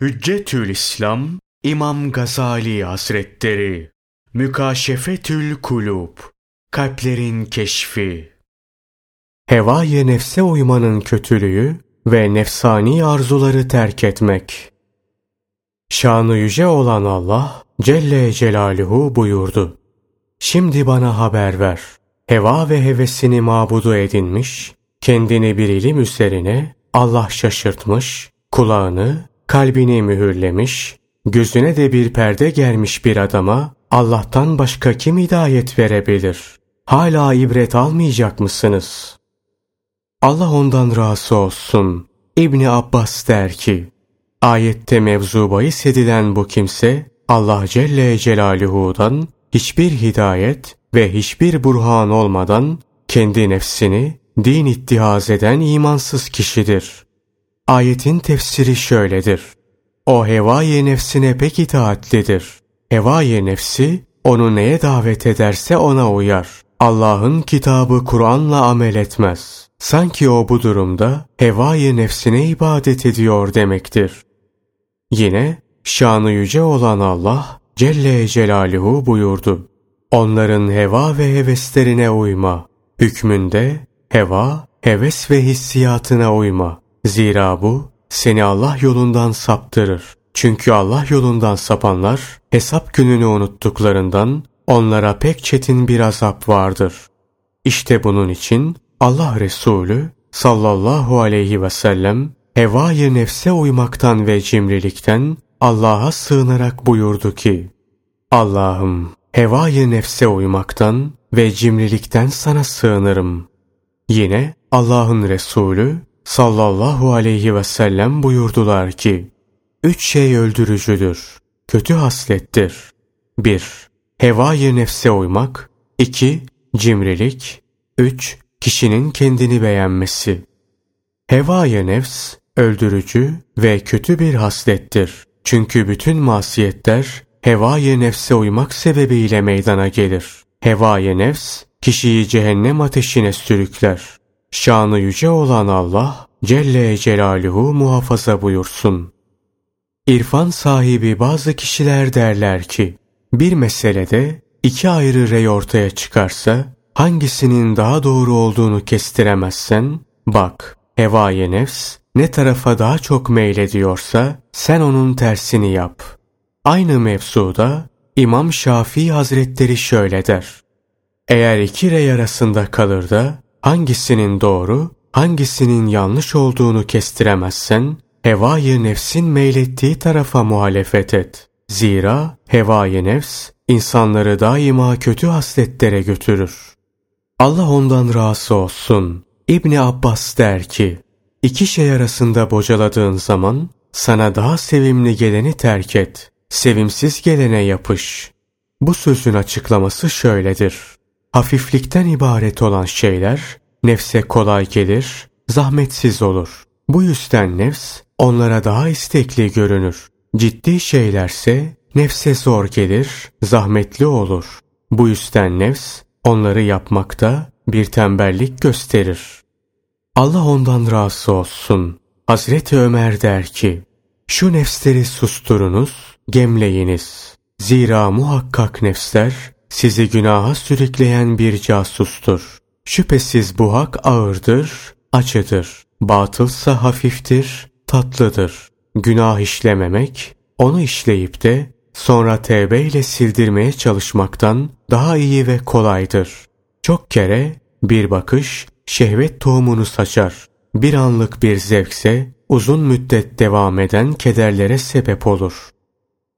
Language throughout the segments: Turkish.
Hüccetül İslam İmam Gazali Hazretleri Mükaşefetül Kulub Kalplerin Keşfi Hevaya nefse uymanın kötülüğü ve nefsani arzuları terk etmek. Şanı yüce olan Allah Celle Celaluhu buyurdu. Şimdi bana haber ver. Heva ve hevesini mabudu edinmiş, kendini bir ilim üzerine Allah şaşırtmış, kulağını kalbini mühürlemiş, gözüne de bir perde gelmiş bir adama Allah'tan başka kim hidayet verebilir? Hala ibret almayacak mısınız? Allah ondan razı olsun. İbni Abbas der ki, ayette mevzu bahis edilen bu kimse Allah Celle Celaluhu'dan hiçbir hidayet ve hiçbir burhan olmadan kendi nefsini din ittihaz eden imansız kişidir. Ayetin tefsiri şöyledir. O hevai nefsine pek itaatlidir. Hevai nefsi onu neye davet ederse ona uyar. Allah'ın kitabı Kur'an'la amel etmez. Sanki o bu durumda hevai nefsine ibadet ediyor demektir. Yine şanı yüce olan Allah Celle Celaluhu buyurdu. Onların heva ve heveslerine uyma. Hükmünde heva, heves ve hissiyatına uyma. Zira bu seni Allah yolundan saptırır. Çünkü Allah yolundan sapanlar hesap gününü unuttuklarından onlara pek çetin bir azap vardır. İşte bunun için Allah Resulü sallallahu aleyhi ve sellem hevayı nefse uymaktan ve cimrilikten Allah'a sığınarak buyurdu ki Allah'ım hevayı nefse uymaktan ve cimrilikten sana sığınırım. Yine Allah'ın Resulü sallallahu aleyhi ve sellem buyurdular ki, Üç şey öldürücüdür, kötü haslettir. 1. Hevayı nefse uymak. 2. Cimrilik. 3. Kişinin kendini beğenmesi. Hevayı nefs, öldürücü ve kötü bir haslettir. Çünkü bütün masiyetler hevayı nefse uymak sebebiyle meydana gelir. Hevayı nefs, kişiyi cehennem ateşine sürükler. Şanı yüce olan Allah Celle Celaluhu muhafaza buyursun. İrfan sahibi bazı kişiler derler ki, bir meselede iki ayrı rey ortaya çıkarsa, hangisinin daha doğru olduğunu kestiremezsen, bak, hevaya nefs ne tarafa daha çok meylediyorsa, sen onun tersini yap. Aynı mevzuda İmam Şafii Hazretleri şöyle der. Eğer iki rey arasında kalır da, hangisinin doğru, hangisinin yanlış olduğunu kestiremezsen, hevayı nefsin meylettiği tarafa muhalefet et. Zira hevayı nefs, insanları daima kötü hasletlere götürür. Allah ondan razı olsun. İbni Abbas der ki, iki şey arasında bocaladığın zaman, sana daha sevimli geleni terk et. Sevimsiz gelene yapış. Bu sözün açıklaması şöyledir. Hafiflikten ibaret olan şeyler, nefse kolay gelir, zahmetsiz olur. Bu yüzden nefs onlara daha istekli görünür. Ciddi şeylerse nefse zor gelir, zahmetli olur. Bu yüzden nefs onları yapmakta bir tembellik gösterir. Allah ondan razı olsun. Hazreti Ömer der ki, şu nefsleri susturunuz, gemleyiniz. Zira muhakkak nefsler sizi günaha sürükleyen bir casustur. Şüphesiz bu hak ağırdır, acıdır. Batılsa hafiftir, tatlıdır. Günah işlememek, onu işleyip de sonra tevbe ile sildirmeye çalışmaktan daha iyi ve kolaydır. Çok kere bir bakış şehvet tohumunu saçar. Bir anlık bir zevkse uzun müddet devam eden kederlere sebep olur.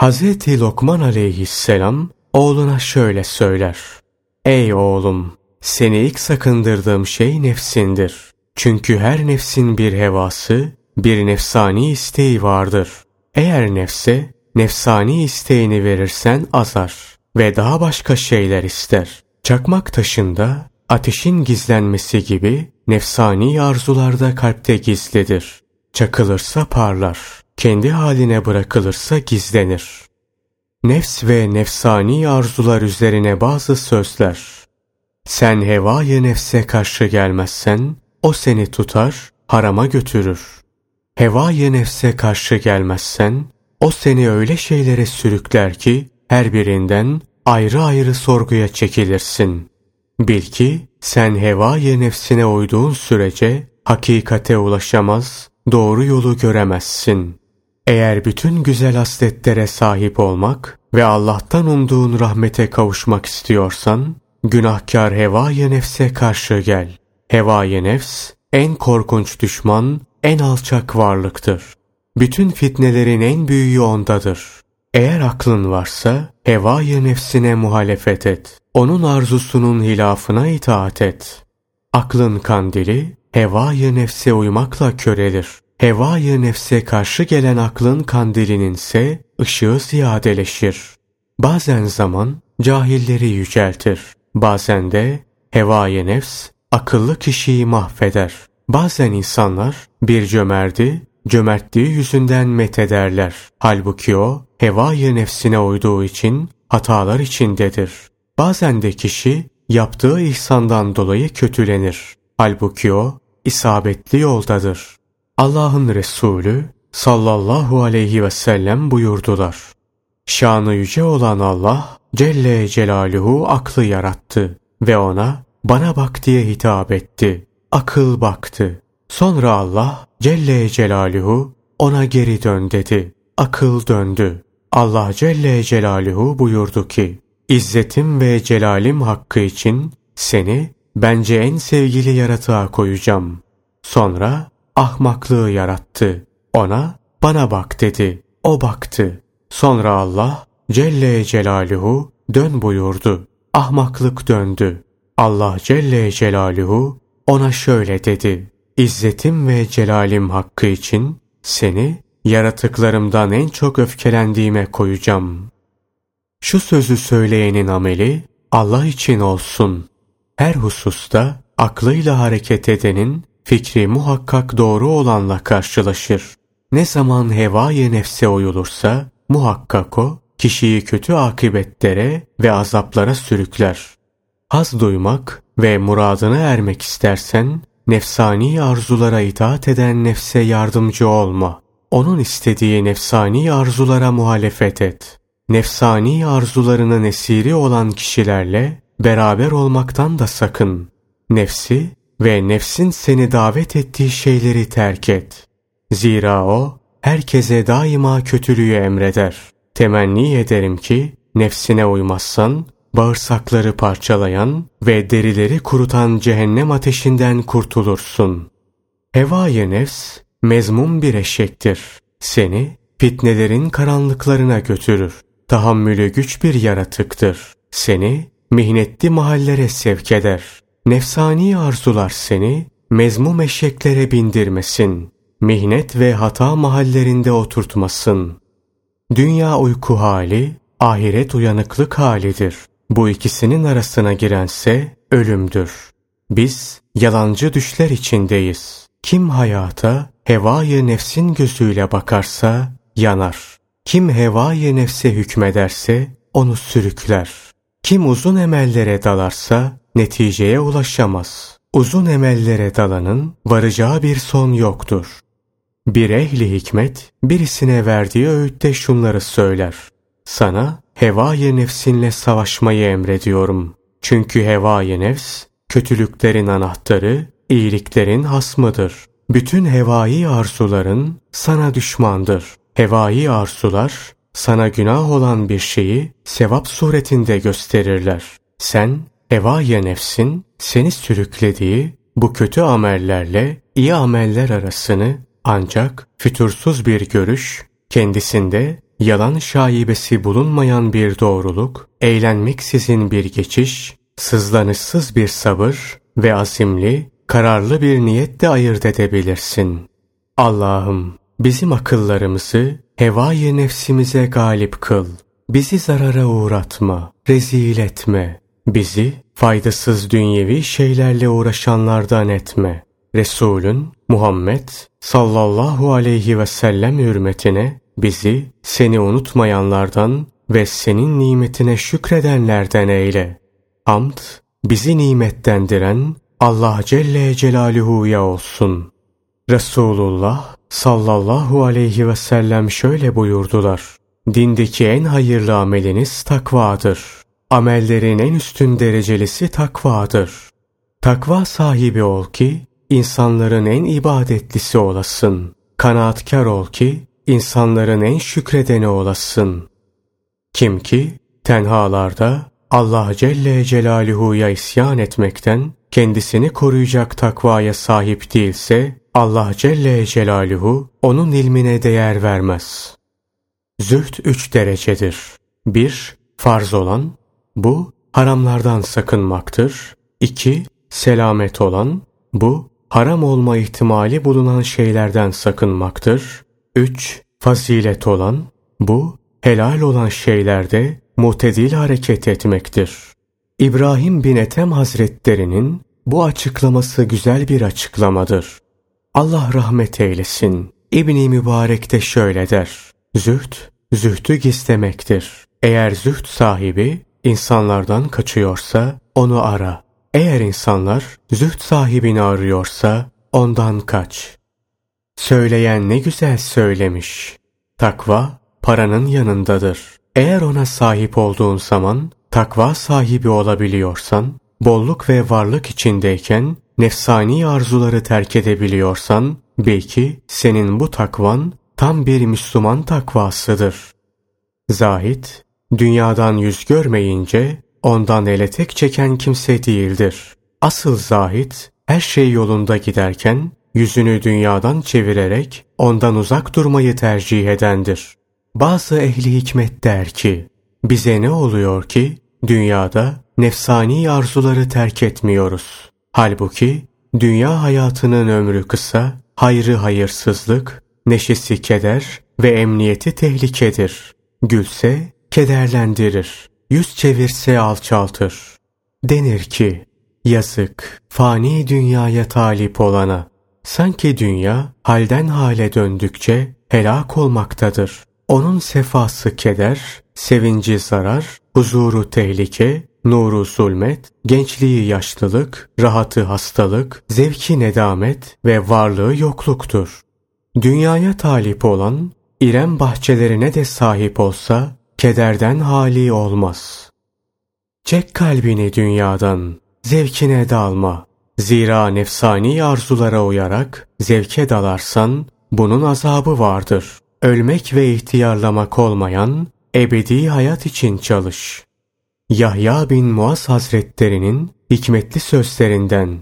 Hz. Lokman aleyhisselam oğluna şöyle söyler. Ey oğlum! Seni ilk sakındırdığım şey nefsindir. Çünkü her nefsin bir hevası, bir nefsani isteği vardır. Eğer nefse, nefsani isteğini verirsen azar ve daha başka şeyler ister. Çakmak taşında ateşin gizlenmesi gibi nefsani arzularda kalpte gizlidir. Çakılırsa parlar, kendi haline bırakılırsa gizlenir. Nefs ve nefsani arzular üzerine bazı sözler sen hevaya nefse karşı gelmezsen o seni tutar, harama götürür. Hevaya nefse karşı gelmezsen, o seni öyle şeylere sürükler ki, her birinden ayrı ayrı sorguya çekilirsin. Bil ki, sen hevaya nefsine uyduğun sürece, hakikate ulaşamaz, doğru yolu göremezsin. Eğer bütün güzel hasletlere sahip olmak ve Allah'tan umduğun rahmete kavuşmak istiyorsan, günahkar hevaya nefse karşı gel. Hevaya nefs, en korkunç düşman, en alçak varlıktır. Bütün fitnelerin en büyüğü ondadır. Eğer aklın varsa, hevaya nefsine muhalefet et. Onun arzusunun hilafına itaat et. Aklın kandili, hevaya nefse uymakla körelir. Hevaya nefse karşı gelen aklın kandilinin ise ışığı ziyadeleşir. Bazen zaman cahilleri yüceltir. Bazen de hevaya nefs akıllı kişiyi mahveder. Bazen insanlar bir cömerdi, cömertliği yüzünden methederler. Halbuki o hevaya nefsine uyduğu için hatalar içindedir. Bazen de kişi yaptığı ihsandan dolayı kötülenir. Halbuki o isabetli yoldadır. Allah'ın Resulü sallallahu aleyhi ve sellem buyurdular. Şanı yüce olan Allah Celle Celaluhu aklı yarattı ve ona bana bak diye hitap etti. Akıl baktı. Sonra Allah Celle Celaluhu ona geri dön dedi. Akıl döndü. Allah Celle Celaluhu buyurdu ki, İzzetim ve celalim hakkı için seni bence en sevgili yaratığa koyacağım. Sonra ahmaklığı yarattı. Ona bana bak dedi. O baktı. Sonra Allah Celle Celaluhu dön buyurdu. Ahmaklık döndü. Allah Celle Celaluhu ona şöyle dedi. İzzetim ve celalim hakkı için seni yaratıklarımdan en çok öfkelendiğime koyacağım. Şu sözü söyleyenin ameli Allah için olsun. Her hususta aklıyla hareket edenin fikri muhakkak doğru olanla karşılaşır. Ne zaman hevaya nefse uyulursa muhakkak o kişiyi kötü akıbetlere ve azaplara sürükler. Haz duymak ve muradına ermek istersen nefsani arzulara itaat eden nefse yardımcı olma. Onun istediği nefsani arzulara muhalefet et. Nefsani arzularının esiri olan kişilerle beraber olmaktan da sakın. Nefsi ve nefsin seni davet ettiği şeyleri terk et. Zira o herkese daima kötülüğü emreder. Temenni ederim ki nefsine uymazsan bağırsakları parçalayan ve derileri kurutan cehennem ateşinden kurtulursun. Hevaya nefs mezmum bir eşektir. Seni fitnelerin karanlıklarına götürür. Tahammülü güç bir yaratıktır. Seni mihnetli mahallere sevk eder. Nefsani arzular seni mezmum eşeklere bindirmesin. Mihnet ve hata mahallerinde oturtmasın. Dünya uyku hali, ahiret uyanıklık halidir. Bu ikisinin arasına girense ölümdür. Biz yalancı düşler içindeyiz. Kim hayata hevayı nefsin gözüyle bakarsa yanar. Kim hevayı nefse hükmederse onu sürükler. Kim uzun emellere dalarsa neticeye ulaşamaz. Uzun emellere dalanın varacağı bir son yoktur. Bir ehli hikmet birisine verdiği öğütte şunları söyler. Sana hevaya nefsinle savaşmayı emrediyorum. Çünkü hevaya nefs kötülüklerin anahtarı, iyiliklerin hasmıdır. Bütün hevai arzuların sana düşmandır. Hevai arzular sana günah olan bir şeyi sevap suretinde gösterirler. Sen hevaya nefsin seni sürüklediği bu kötü amellerle iyi ameller arasını ancak fütursuz bir görüş, kendisinde yalan şaibesi bulunmayan bir doğruluk, eğlenmeksizin bir geçiş, sızlanışsız bir sabır ve azimli, kararlı bir niyetle ayırt edebilirsin. Allah'ım bizim akıllarımızı hevai nefsimize galip kıl. Bizi zarara uğratma, rezil etme. Bizi faydasız dünyevi şeylerle uğraşanlardan etme. Resulün Muhammed sallallahu aleyhi ve sellem hürmetine bizi seni unutmayanlardan ve senin nimetine şükredenlerden eyle. Hamd bizi nimetlendiren Allah Celle Celaluhu'ya olsun. Resulullah sallallahu aleyhi ve sellem şöyle buyurdular. Dindeki en hayırlı ameliniz takvadır. Amellerin en üstün derecelisi takvadır. Takva sahibi ol ki insanların en ibadetlisi olasın. Kanaatkar ol ki insanların en şükredeni olasın. Kim ki tenhalarda Allah Celle Celaluhu'ya isyan etmekten kendisini koruyacak takvaya sahip değilse Allah Celle Celaluhu onun ilmine değer vermez. Zühd üç derecedir. Bir, farz olan, bu haramlardan sakınmaktır. İki, selamet olan, bu haram olma ihtimali bulunan şeylerden sakınmaktır. Üç, fazilet olan, bu helal olan şeylerde mutedil hareket etmektir. İbrahim bin Ethem Hazretlerinin bu açıklaması güzel bir açıklamadır. Allah rahmet eylesin. İbni Mübarek de şöyle der. Zühd, zühdü gizlemektir. Eğer zühd sahibi insanlardan kaçıyorsa onu ara. Eğer insanlar zühd sahibini arıyorsa ondan kaç. Söyleyen ne güzel söylemiş. Takva paranın yanındadır. Eğer ona sahip olduğun zaman takva sahibi olabiliyorsan, bolluk ve varlık içindeyken nefsani arzuları terk edebiliyorsan, belki senin bu takvan tam bir Müslüman takvasıdır. Zahit, dünyadan yüz görmeyince ondan ele tek çeken kimse değildir. Asıl zahit, her şey yolunda giderken yüzünü dünyadan çevirerek ondan uzak durmayı tercih edendir. Bazı ehli hikmet der ki, bize ne oluyor ki dünyada nefsani arzuları terk etmiyoruz. Halbuki dünya hayatının ömrü kısa, hayrı hayırsızlık, neşesi keder ve emniyeti tehlikedir. Gülse kederlendirir, yüz çevirse alçaltır. Denir ki, yazık fani dünyaya talip olana. Sanki dünya halden hale döndükçe helak olmaktadır. Onun sefası keder, sevinci zarar, huzuru tehlike, nuru zulmet, gençliği yaşlılık, rahatı hastalık, zevki nedamet ve varlığı yokluktur. Dünyaya talip olan, İrem bahçelerine de sahip olsa, kederden hali olmaz. Çek kalbini dünyadan, zevkine dalma. Zira nefsani arzulara uyarak zevke dalarsan, bunun azabı vardır. Ölmek ve ihtiyarlamak olmayan, ebedi hayat için çalış. Yahya bin Muaz Hazretlerinin hikmetli sözlerinden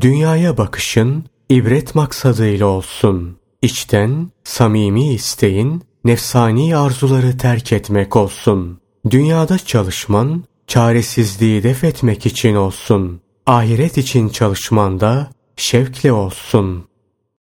Dünyaya bakışın ibret maksadıyla olsun. İçten, samimi isteğin, nefsani arzuları terk etmek olsun. Dünyada çalışman, çaresizliği def etmek için olsun. Ahiret için çalışman da şevkle olsun.''